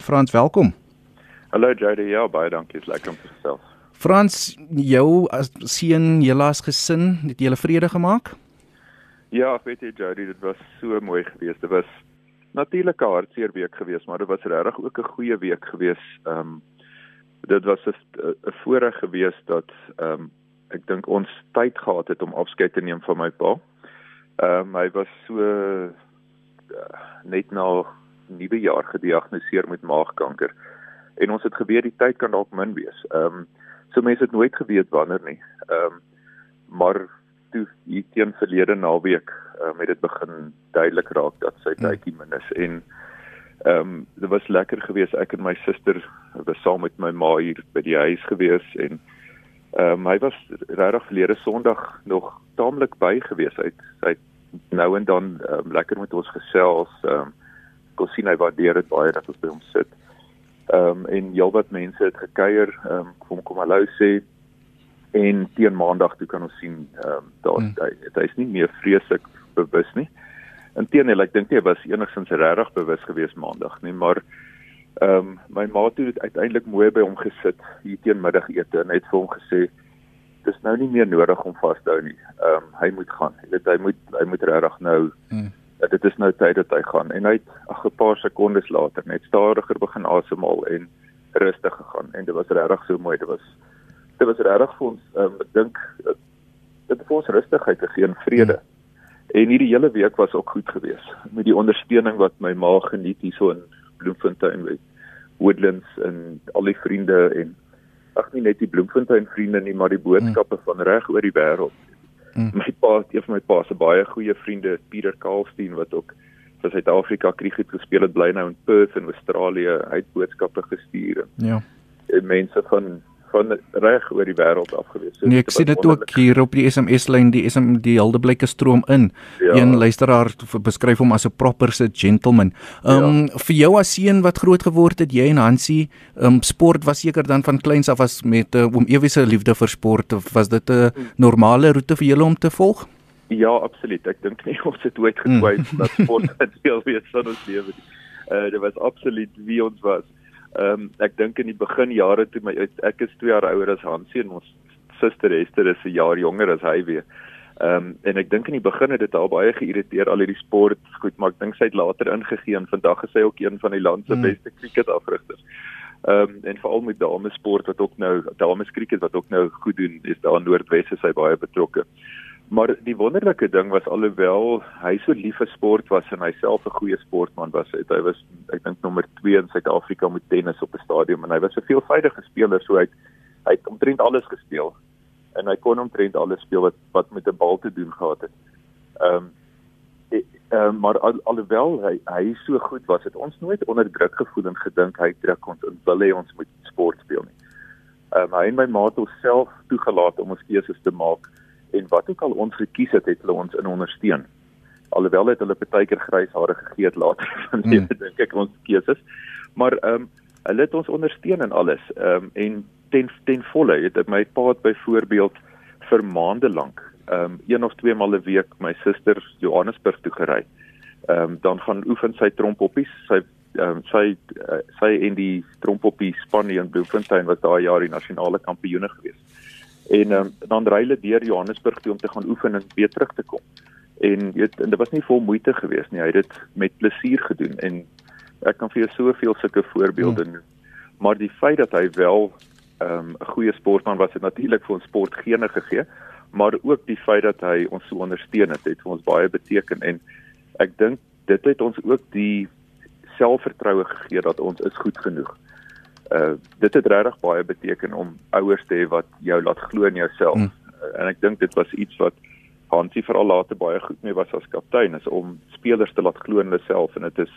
Frans, welkom. Hallo Jody, ja, baie dankie. Dit is lekker om te gesels. Frans, jou as seun, julle as gesin, het julle vrede gemaak? Ja, ek weet jy Jody, dit was so mooi geweest. Dit was natuurlik 'n hartseer week geweest, maar dit was regtig ook 'n goeie week geweest. Ehm um, dit was 'n 'n voorreg geweest dat ehm um, ek dink ons tyd gehad het om afskeid te neem van my pa. Ehm um, hy was so uh, net na nuwe jaar gediagnoseer met maagkanker. En ons het geweet die tyd kan dalk min wees. Ehm um, so mense het nooit geweet wanneer nie. Ehm um, maar toe hier teen verlede naweek um, het dit begin duidelik raak dat sy hmm. tydjie min is en ehm um, dit was lekker geweest ek en my suster was saam met my ma hier by die huis gewees en ehm um, hy was regtig verlede Sondag nog taamlik by gewees hy hy nou en dan um, lekker met ons gesels ehm um, kon sien hy waardeer dit baie dat ons by hom sit ehm um, en heelwat mense het gekuier ehm um, kom kom hallo sê en teen maandag toe kan ons sien ehm um, daar hmm. hy, hy is nie meer vreeslik bewus nie Inteendeel, ek dink hy was enigstens regtig bewus gewees maandag, nie, maar ehm um, my ma het uiteindelik mooi by hom gesit hier teen middagete en het vir hom gesê dis nou nie meer nodig om vas te hou nie. Ehm um, hy moet gaan. Jy weet hy moet hy moet regtig nou hmm. Dit is nou tyd dat hy gaan en hy het ag 'n paar sekondes later net stadiger begin asemhaal en rustig gegaan en dit was regtig so mooi. Dit was dit was regtig vir ons ehm um, ek dink dit het vir ons rustigheid gegee en vrede. Hmm En hierdie hele week was ook goed geweest met die ondersteuning wat my ma geniet hierso in Bloemfontein met Woodlands en al die vriende en ag nie net die Bloemfontein vriende nie, maar die boodskappe mm. van reg oor die wêreld. Mm. My pa, een van my pa se baie goeie vriende, Pieter Kaalsteen wat ook vir Suid-Afrika krieket gespeel het, bly nou in Perth in Australië, hy het boodskappe gestuur. Ja. En mense van van reg oor die wêreld afgewees. So, nee, ek sien dit ook hier op die SMS lyn, die SM die Hildeblyke stroom in. Ja. Een luisteraar beskryf hom as 'n proper se gentleman. Ehm um, ja. vir jou as seun wat groot geword het, jy en Hansie, ehm um, sport was seker dan van kleins af as met uh, oom Ewie se liefde vir sport of was dit 'n normale roete vir julle om te volg? Ja, absoluut. Ek dink nie ons het ooit getwyfel mm. dat sport 'n deel wees van ons lewe nie. Uh dit was absoluut wie ons was. Ehm um, ek dink in die begin jare toe my ek is 2 jaar ouer as Hansie en ons suster Esther is 'n jaar jonger as hy weer. Ehm um, en ek dink in die begin het dit al baie geïrriteer al hierdie sport goed, maar ek dink sy het later ingegee en vandag is sy ook een van die land se mm. beste cricketafrigters. Ehm um, en veral met dames sport wat ook nou dames cricket wat ook nou goed doen, is daar in Noordwes is hy baie betrokke. Maar die wonderlike ding was alhoewel hy so lief vir sport was en hy self 'n goeie sportman was, het, hy was ek dink nommer 2 in Suid-Afrika met tennis op 'n stadion en hy was 'n veelvoudige speler so hy het, hy het omtrent alles gespeel en hy kon omtrent alles speel wat wat met 'n bal te doen gehad het. Ehm um, Ehm uh, maar al, alhoewel hy hy so goed was, het ons nooit onder druk gevoel en gedink hy druk ons en wil hê ons moet sport speel nie. Ehm um, hy en my ma het onsself toegelaat om ons keuses te maak en wat ook al ons gekies het, het hulle ons in ondersteun. Alhoewel het hulle baie keer grys hare gegee het later van mm. dink ek ons keuses. Maar ehm um, hulle het ons ondersteun in alles. Ehm um, en ten ten volle het my pa het byvoorbeeld vir maande lank ehm um, een of twee maal 'n week my suster Johannesburg toe gery. Ehm um, dan gaan oefen sy trompoppies. Sy ehm um, sy uh, sy en die trompoppie span in Bloemfontein was daai jaar die nasionale kampioene geweest en um, dan ry hulle deur Johannesburg toe om te gaan oefen en weer terug te kom. En weet en dit was nie vol moeite geweest nie. Hy het dit met plesier gedoen en ek kan vir jou soveel sulke voorbeelde hmm. noem. Maar die feit dat hy wel ehm, 'n um, goeie sportman was, het natuurlik vir ons sport gene gegee, maar ook die feit dat hy ons so ondersteun het, het vir ons baie beteken en ek dink dit het ons ook die selfvertroue gegee dat ons is goed genoeg uh dit het regtig baie beteken om ouers te hê wat jou laat glo in jouself. Mm. Uh, en ek dink dit was iets wat Hansie veral later baie goed mee was as kaptein is om spelers te laat glo in hulle self en dit is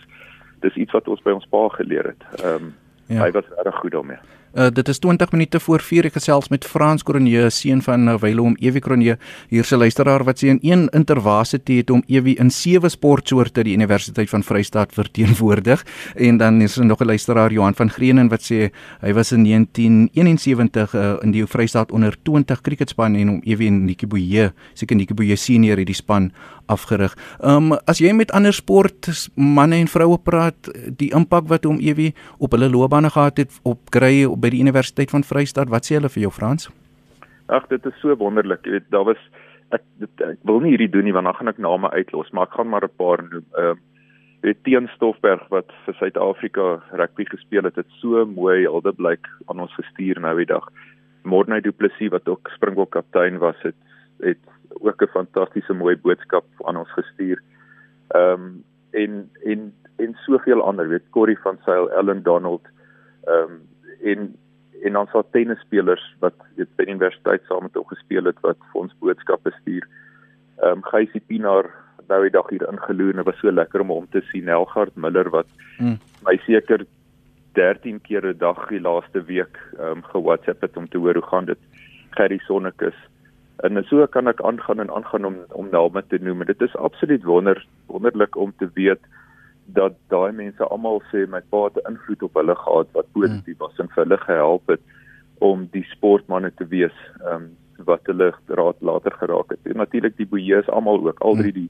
dis iets wat ons by ons pa geleer het. Ehm um, ja. hy was regtig goed daarmee. Uh, dit is 20 minute voor 4 ek gesels met Frans Kronje, seun van Wylom Ewie Kronje. Hier se luisteraar wat sê in een intervasiteit het om Ewie in sewe sportsoorte die Universiteit van Vryheid verteenwoordig en dan is er nog 'n luisteraar Johan van Greenen wat sê hy was in 1971 uh, in die Vryheid onder 20 kriketspan en om Ewie en Nikki Boye, seker Nikki Boye senior het die span afgerig. Ehm um, as jy met ander sport manne en vroue praat, die impak wat hom ewig op hulle loopbane gehad het op Grey by die Universiteit van Vryheid, wat sê hulle vir jou Frans? Ag, dit is so wonderlik. Jy weet, daar was ek dit, ek wil nie hierdie doen nie want dan gaan ek name uitlos, maar ek gaan maar 'n paar noem. Ehm uh, weet teen Stoffberg wat vir Suid-Afrika rugby gespeel het, het so mooi alde blyk aan ons gestuur nou die dag. Morne Du Plessis wat ook Springbok kaptein was, het het ook 'n fantastiese mooi boodskap aan ons gestuur. Ehm um, en en en soveel ander, weet Corrie van Sail, Ellen Donald, ehm um, en en ons het tennisspelers wat weet by die universiteit saam met hom gespeel het wat vir ons boodskappe stuur. Ehm um, Geysie Pinaar nou die dag hier ingeloer en dit was so lekker om hom te sien Nelgard Miller wat mm. my seker 13 keer 'n dag die laaste week ehm um, ge-WhatsApp het om te hoor hoe gaan dit Gerry Sonnekus en so kan ek aangaan en aangaan om om name te noem en dit is absoluut wonder wonderlik om te weet dat daai mense almal sê my pa het 'n invloed op hulle gehad wat positief was en vir hulle gehelp het om die sportmense te wees um, wat hulle raad later geraak het. En natuurlik die boeie is almal ook al drie die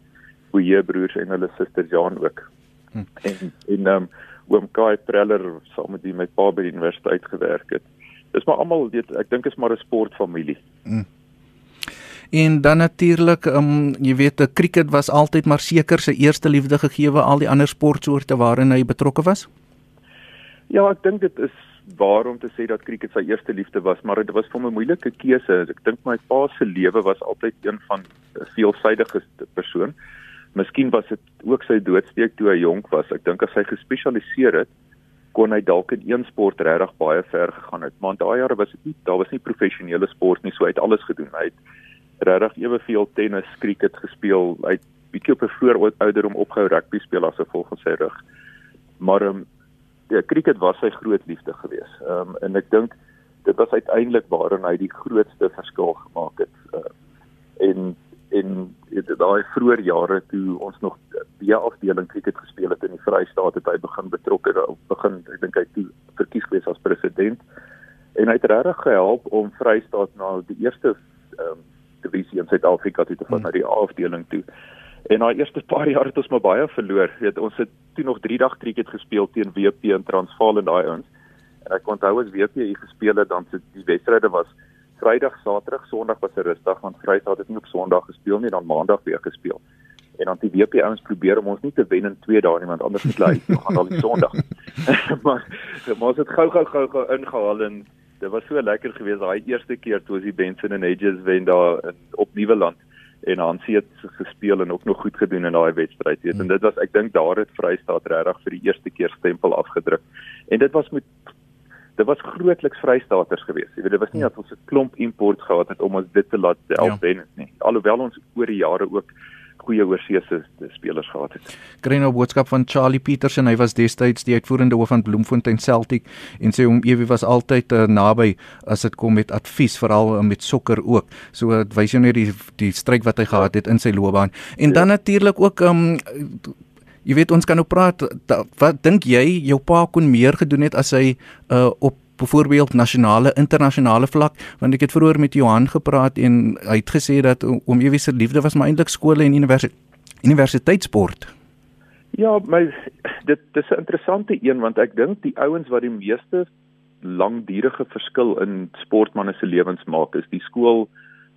Boeye broers en hulle suster Jan ook. Hm. En en um, oom Kai Preller saam met wie my pa by die universiteit gewerk het. Dis maar almal weet ek dink is maar 'n sportfamilie. Hm. En dan natuurlik, um, jy weet, cricket was altyd maar seker sy eerste liefde gegee al die ander sportsoorte waarin hy betrokke was. Ja, ek dink dit is waar om te sê dat cricket sy eerste liefde was, maar dit was vir hom 'n moeilike keuse. Ek dink my pa se lewe was altyd een van 'n veelsidige persoon. Miskien was dit ook sy doodsteek toe hy jonk was. Ek dink as hy gespesialiseer het, kon hy dalk in een sport regtig baie ver gegaan het. Maar daai jare was dit nie, daar was nie professionele sport nie, so hy het alles gedoen. Hy het regtig eweveel tennis, cricket gespeel. Hy het bietjie op 'n vroeë ouderdom opgehou rugby speel as gevolg van sy rug. Maar ehm um, ja, cricket was sy groot liefde geweest. Ehm um, en ek dink dit was uiteindelik waarin hy die grootste verskil gemaak het. Uh, en en daai vroeë jare toe ons nog die afdeling cricket gespeel het in die Vrystaat het hy begin betrokke begin ek dink hy toe verkies gewees as president en hy het regtig gehelp om Vrystaat na die eerste um, divisie in Suid-Afrika toe te vat hmm. na die afdeling toe. En na eerste paar jaar het ons maar baie verloor. Weet ons het toe nog 3 dag cricket gespeel teen WP in Transvaal en daai ouens. En ek onthou as WP hier gespeel het dan se die wedstryde was Vrydag, Saterdag, Sondag was 'n rustig want Vrydag het nie op Sondag gespeel nie, dan Maandag weer gespeel. En dan die WP ouens probeer om ons nie te wen in 2 dae nie want anders moet hulle gaan al die Sondag. maar maar ons het gou gou gou gou ingehaal en dit was so lekker geweest daai eerste keer toe ons die Benson and Hedges wen daar in op Nieuweland en Hansie het gespeel en ook nog goed gedoen in daai wedstryd. Weet en dit was ek dink daar het Vrystaat regtig vir die eerste keer stempel afgedruk. En dit was met dit was grootliks vrystaters geweest. Jy weet dit was nie ja. dat ons 'n klomp import gehad het om ons dit te laat help ja. nie. Alhoewel ons oor die jare ook goeie oorseese spelers gehad het. Kry nou boodskap van Charlie Petersen. Hy was destyds die uitvoerende hoof van Bloemfontein Celtic en sê hom ewig was altyd uh, naby as dit kom met advies veral uh, met sokker ook. So dit uh, wys jou net die die stryd wat hy gehad het in sy loopbaan. En ja. dan natuurlik ook um Jy weet ons kan nou praat da, wat dink jy jou pa kon meer gedoen het as hy uh op byvoorbeeld nasionale internasionale vlak want ek het vroeër met Johan gepraat en hy het gesê dat om ewig se liefde was maar eintlik skole en universiteit universiteitssport. Ja, my dit dis 'n interessante een want ek dink die ouens wat die meeste langdurige verskil in sportmense se lewens maak is die skool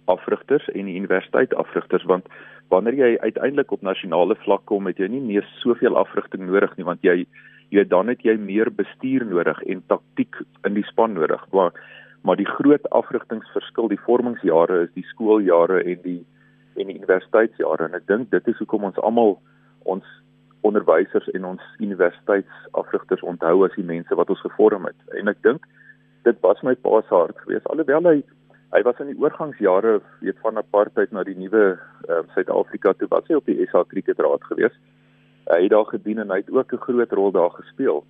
afrigters en die universiteit afrigters want wanneer jy uiteindelik op nasionale vlak kom het jy nie meer soveel afrigting nodig nie want jy jy dan het jy meer bestuur nodig en taktiek in die span nodig. Maar maar die groot afrigtingsverskil die vormingsjare is die skooljare en die en die universiteitsjare. En ek dink dit is hoekom ons almal ons onderwysers en ons universiteitsafrigters onthou as die mense wat ons gevorm het. En ek dink dit was my pa se hart geweest. Alhoewel hy hy was in die oorgangsjare weet van apartheid na die nuwe uh, Suid-Afrika toe was hy op die SA Kriketraad gewees. Hy het daar gedien en hy het ook 'n groot rol daar gespeel.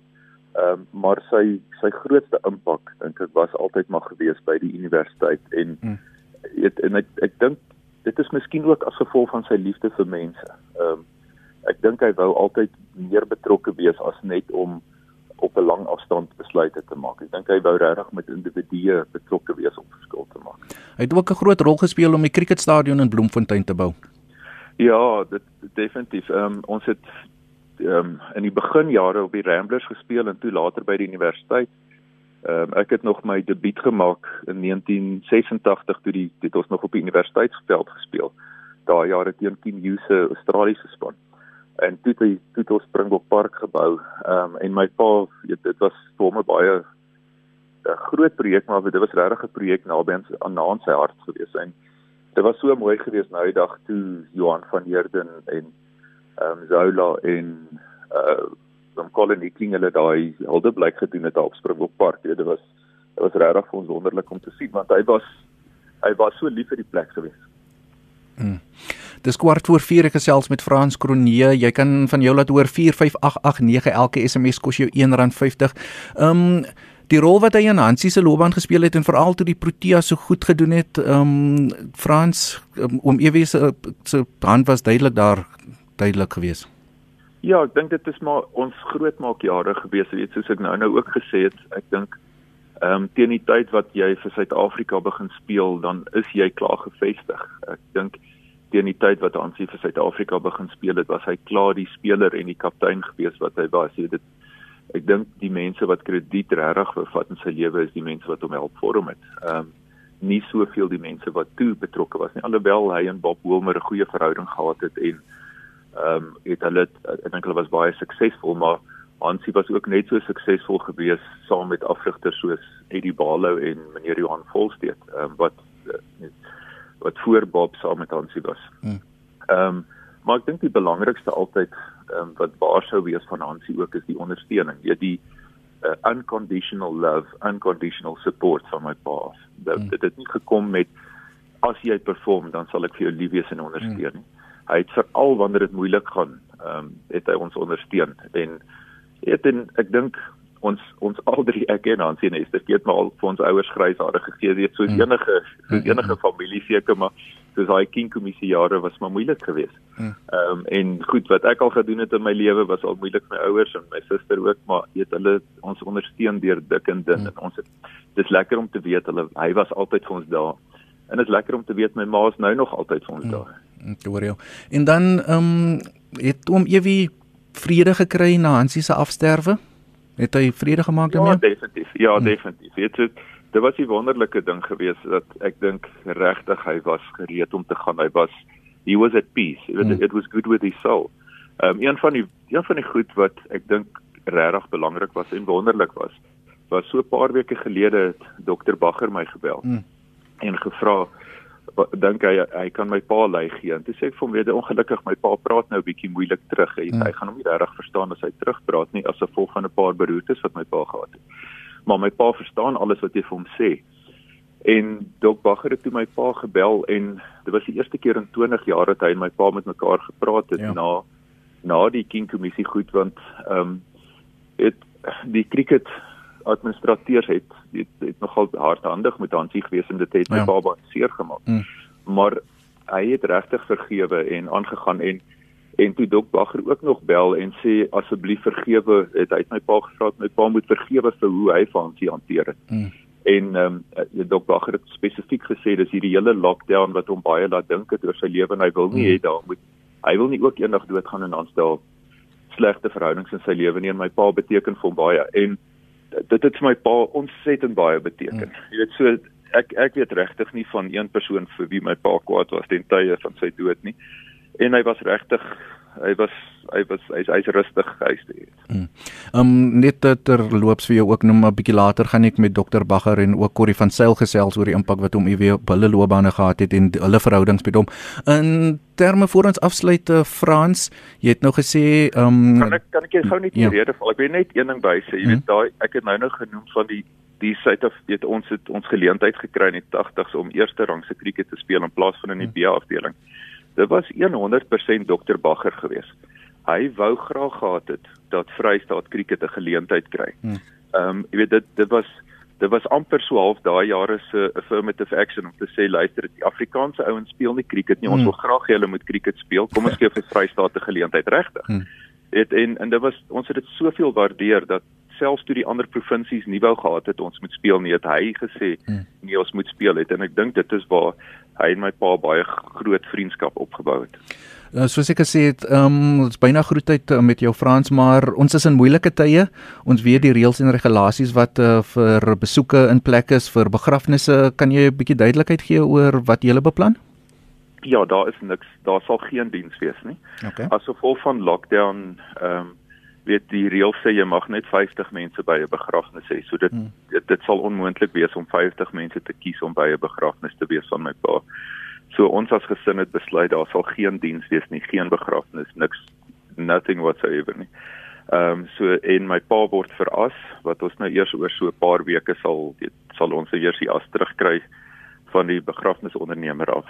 Ehm um, maar sy sy grootste impak dink ek was altyd maar gewees by die universiteit en mm. het, en ek ek dink dit is miskien ook as gevolg van sy liefde vir mense. Ehm um, ek dink hy wou altyd meer betrokke wees as net om op 'n lang afstand besluite te maak. Ek dink hy wou regtig met individue betrokke wees om verskil te maak. Hy het ook 'n groot rol gespeel om die cricketstadion in Bloemfontein te bou. Ja, dit definitief. Ehm um, ons het ehm um, in die beginjare op die Ramblers gespeel en toe later by die universiteit. Ehm um, ek het nog my debuut gemaak in 1986 toe die dit ons nog op die universiteitsveld gespeel. Daai jare teen King Hughes se Australiese span. En toe het toe het ons Springbok Park gebou. Ehm um, en my pa, weet, dit was vir hom baie 'n groot projek maar dit was regtig 'n projek naby aan aan sy hart gewees en dit was so mooi geweest nou die dag toe Johan van Heerden en ehm um, Zola en uh van Colin Hickling hulle daai hulde blyk gedoen het op Springbok Park. Dit was dit was regtig vir ons wonderlik om te sien want hy was hy was so lief vir die plek geweest. Mm. Dis kwart voor 4 gesels met Frans Kronee. Jy kan van jou laat hoor 45889 elke SMS kos jou R1.50. Ehm um, die rol wat hy in Hansie se loopbaan gespeel het en veral toe die Protea so goed gedoen het, ehm um, Frans um, om ewes se hand was duidelik daar duidelik geweest. Ja, ek dink dit is maar ons grootmaak jare gewees, weet soos ek nou nou ook gesê het. Ek dink ehm um, teen die tyd wat jy vir Suid-Afrika begin speel, dan is jy klaar gevestig. Ek dink teen die tyd wat Hansie vir Suid-Afrika begin speel het, was hy klaar die speler en die kaptein gewees wat hy was. Jy dit ek dink die mense wat krediet regtig bevat in sy lewe is die mense wat hom help vorm het. Ehm um, nie soveel die mense wat toe betrokke was nie. Alhoewel hy en Bob Wilmer 'n goeie verhouding gehad het en ehm um, het hulle ek dink hulle was baie suksesvol, maar Hansie was ook net so suksesvol gewees saam met afrigters soos Eddie Barlow en meneer Johan Volsteed, ehm um, wat wat voor Bob saam met Hansie was. Hmm. Ehm um, maar ek dink die belangrikste altyd um, wat waar sou wees van Hansie ook is die ondersteuning. Jy die uh, unconditional love, unconditional support van my pa. Dat hmm. dit het nie gekom met as jy perform dan sal ek vir jou lief wees en ondersteun nie. Hmm. Hy het veral wanneer dit moeilik gaan, ehm um, het hy ons ondersteun en het en ek dink ons ons al drie ek en Hansie en Esther het maar al vir ons ouers grysare gegee weet soos mm. enige soos mm. enige familie seker maar soos daai king kommissie jare was maar moeilik geweest. Mm. Ehm um, en goed wat ek al gedoen het in my lewe was al moeilik vir my ouers en my suster ook maar weet hulle ons ondersteun deur dik en dun mm. en ons het dis lekker om te weet hulle hy was altyd vir ons daar. En dit is lekker om te weet my ma is nou nog altyd vir ons mm. daar. Ek hoor jou. En dan ehm um, het oom Ewie vrede gekry na Hansie se afsterwe? Het hy vrede gemaak daarmee? Ja, definitief. Ja, definitief. Weet jy, dit was 'n wonderlike ding geweest dat ek dink regtig hy was gereed om te gaan. Hy was he was at peace. It, hmm. it was good with his soul. Ehm um, een van die een van die goed wat ek dink regtig belangrik was en wonderlik was, was so 'n paar weke gelede het dokter Bagger my gebel hmm. en gevra dink hy hy kan my pa lei gee. En toe sê ek vir hom weer ongelukkig my pa praat nou 'n bietjie moeilik terug. Hy, hmm. hy gaan hom nie regtig verstaan as hy terugpraat nie as gevolg van 'n paar beroertes wat my pa gehad het. Maar my pa verstaan alles wat jy vir hom sê. En Dok Bagger het toe my pa gebel en dit was die eerste keer in 20 jaar dat hy en my pa met mekaar gepraat het ja. na na die King kommissie goed want ehm um, het die cricket administrateurs het het, het nogal hardhandig met Hansie gewees en dit het my ja. baba seer gemaak. Mm. Maar hy het regtig vergewe en aangegaan en en toe Dok Bagger ook nog bel en sê asseblief vergewe het hy het my pa gevra my pa moet vergewe vir hoe hy van Hansie hanteer het. Mm. En ehm um, Dok Bagger het spesifiek gesê dis hierdie hele lockdown wat hom baie laat dink het oor sy lewe en hy wil nie mm. hê daar moet hy wil nie ook eendag doodgaan en dan stel slegte verhoudings in sy lewe nie en my pa beteken vir hom baie en dit het vir my pa ontsettend baie beteken. Hmm. Jy weet so ek ek weet regtig nie van een persoon vir wie my pa kwaad was ten tye van sy dood nie. En hy was regtig hy was hy was hy's hy's rustig gehuis te het. Ehm um, net terloops vir jou ook nog 'n bietjie later gaan ek met dokter Bagger en ook Corrie van Sail gesels oor die impak wat hom EW op hulle loopbane gehad het en hulle verhoudings met hom. In terme voor ons afsluit uh, Frans, jy het nou gesê ehm um, kan ek kan ek gou net ja. rede val. Ek wil net een ding by sê. Jy hmm. weet daai ek het nou nou genoem van die die Suid of weet ons het ons geleentheid gekry in die 80s om eerste rangse krieket te speel in plaas van in die B afdeling. Dit was 100% dokter Bagger geweest hy wou graag gehad het dat Vrystaat Kriket 'n geleentheid kry. Hmm. Ehm um, jy weet dit dit was dit was amper so half daai jare se affirmative action om te sê luister die Afrikaanse ouens speel nie kriket nie ons hmm. wil graag hê hulle moet kriket speel kom ons gee vir Vrystaat 'n geleentheid regtig. Hmm. Dit en en dit was ons het dit soveel waardeer dat selfs toe die ander provinsies nie wou gehad het ons moet speel nie het hy gesê hmm. nee ons moet speel het en ek dink dit is waar hy en my pa baie groot vriendskap opgebou het. Uh, soos ek gesê het, ehm um, dit's byna groetheid uh, met jou Frans, maar ons is in moeilike tye. Ons weet die reëls en regulasies wat uh, vir besoeke in plek is vir begrafnisse. Kan jy 'n bietjie duidelikheid gee oor wat jy beplan? Ja, daar is niks, daar sal geen diens wees nie. Okay. As gevolg van lockdown, ehm um, weet die reël sê jy mag net 50 mense by 'n begrafnis hê. So dit, hmm. dit dit sal onmoontlik wees om 50 mense te kies om by 'n begrafnis te wees van my pa. So ons as gesin het besluit daar sal geen diens wees nie, geen begrafnis, niks nothing whatsoever nie. Ehm um, so en my pa word veras wat ons nou eers oor so 'n paar weke sal weet sal ons eers die as terugkry van die begrafnisondernemer af.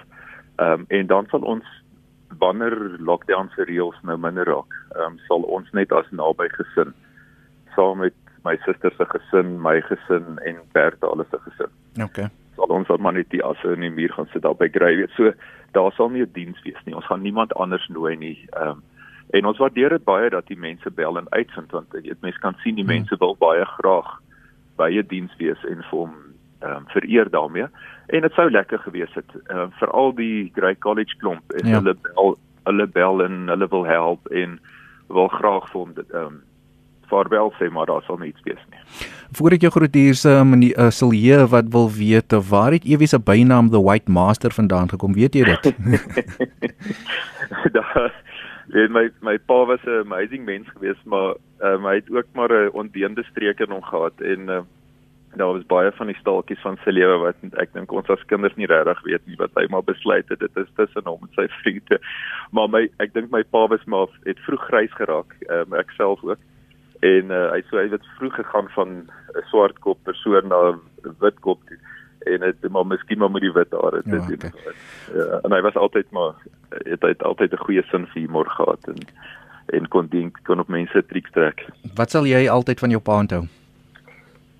Ehm um, en dan sal ons wanneer lockdown se reëls nou minder raak, ehm um, sal ons net as naby gesin saam met my suster se gesin, my gesin en Bertha alles se gesin. Okay sal ons dan maar net die asse in die muur gaan sit daar by Grey. So daar sal nie 'n diens wees nie. Ons gaan niemand anders nooi nie. Ehm um, en ons waardeer dit baie dat die mense bel en uitvind want jy weet mense kan sien die hmm. mense wil baie graag by 'n diens wees en vir hom ehm um, vereer daarmee. En dit sou lekker gewees het ehm uh, vir al die Grey College klomp en ja. hulle bel hulle bel en hulle wil help en wil graag vir hom ehm um, vaarwel sê maar daar sal niks wees nie. Voordat jy groet hier se um, uh, Silje wat wil weet waar het Ewie se bynaam the White Master vandaan gekom? Weet jy dit? daar weet my my pa was 'n amazing mens geweest, maar um, hy het ook maar 'n ondeende streek in hom gehad en uh, daar was baie van die staaltjies van sy lewe wat ek dink ons as kinders nie regtig weet nie wat hy maar besluit het dit is tussen hom en sy vriende. Maar my ek dink my pa was maar het vroeg grys geraak, um, ek self ook en uh, hy so hy het vroeg gegaan van 'n swart kop persoon na 'n wit kop toe en dit maar miskien maar met die wit hare doen. Ja, okay. ja, en hy was altyd maar het hy het altyd 'n goeie sin vir humor gehad en en kon dink kon op mense triks trek. Wat sal jy altyd van jou pa onthou?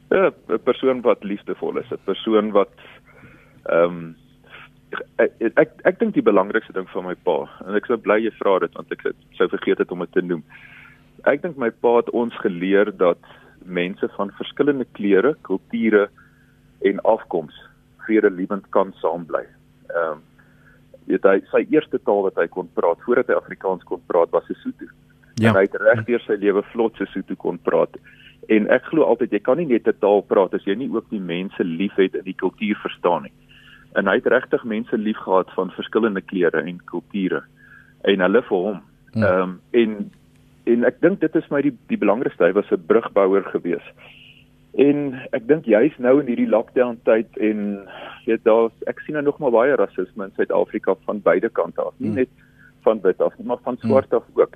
Ja, 'n persoon wat liefdevol is, 'n persoon wat ehm um, ek ek, ek dink die belangrikste ding van my pa en ek sou bly jy vra dit want ek sou vergeet het om dit te noem ek dink my pa het ons geleer dat mense van verskillende kleure, kulture en afkoms vredelewend kan saambly. Ehm um, weet hy sy eerste taal wat hy kon praat voordat hy Afrikaans kon praat was Sesotho. Ja. En hy het regdeur sy lewe vlot Sesotho kon praat. En ek glo altyd jy kan nie net 'n taal praat as jy nie ook die mense liefhet en die kultuur verstaan nie. En hy het regtig mense liefgehad van verskillende kleure en kulture en hulle vir hom. Ja. Ehm um, en en ek dink dit is my die die belangrikste hy was 'n brugbouer gewees. En ek dink juist nou in hierdie lockdown tyd en weet daar ek sien nou nog maar baie rasisme in Suid-Afrika van beide kante af, nie hmm. net van wit af, maar van swart af ook.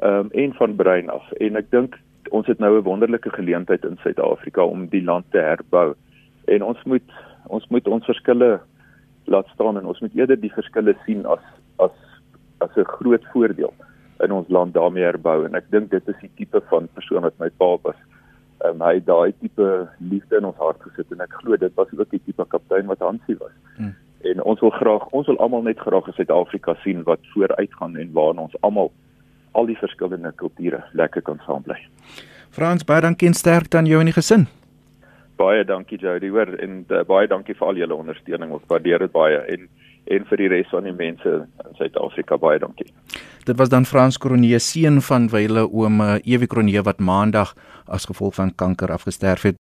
Ehm um, en van bruin af. En ek dink ons het nou 'n wonderlike geleentheid in Suid-Afrika om die land te herbou. En ons moet ons moet ons verskille laat staan en ons moet eerder die verskille sien as as as 'n groot voordeel in ons land daarmee herbou en ek dink dit is die tipe van persoon wat my pa was. Um, hy het daai tipe liefde in ons hart gesit en ek glo dit was ook die tipe kaptein wat Hansie was. Hmm. En ons wil graag, ons wil almal net graag in Suid-Afrika sien wat vooruitgaan en waar ons almal al die verskillende kulture lekker kan saambly. Frans, baie dankie en sterkte aan jou en die gesin. Baie dankie Jody, hoor en uh, baie dankie vir al julle ondersteuning. Ons waardeer dit baie en en vir die res van die mense in Suid-Afrika baie dankie. Dit was dan Frans Kronee seun van wyle oom Ewie Kronee wat maandag as gevolg van kanker afgesterf het.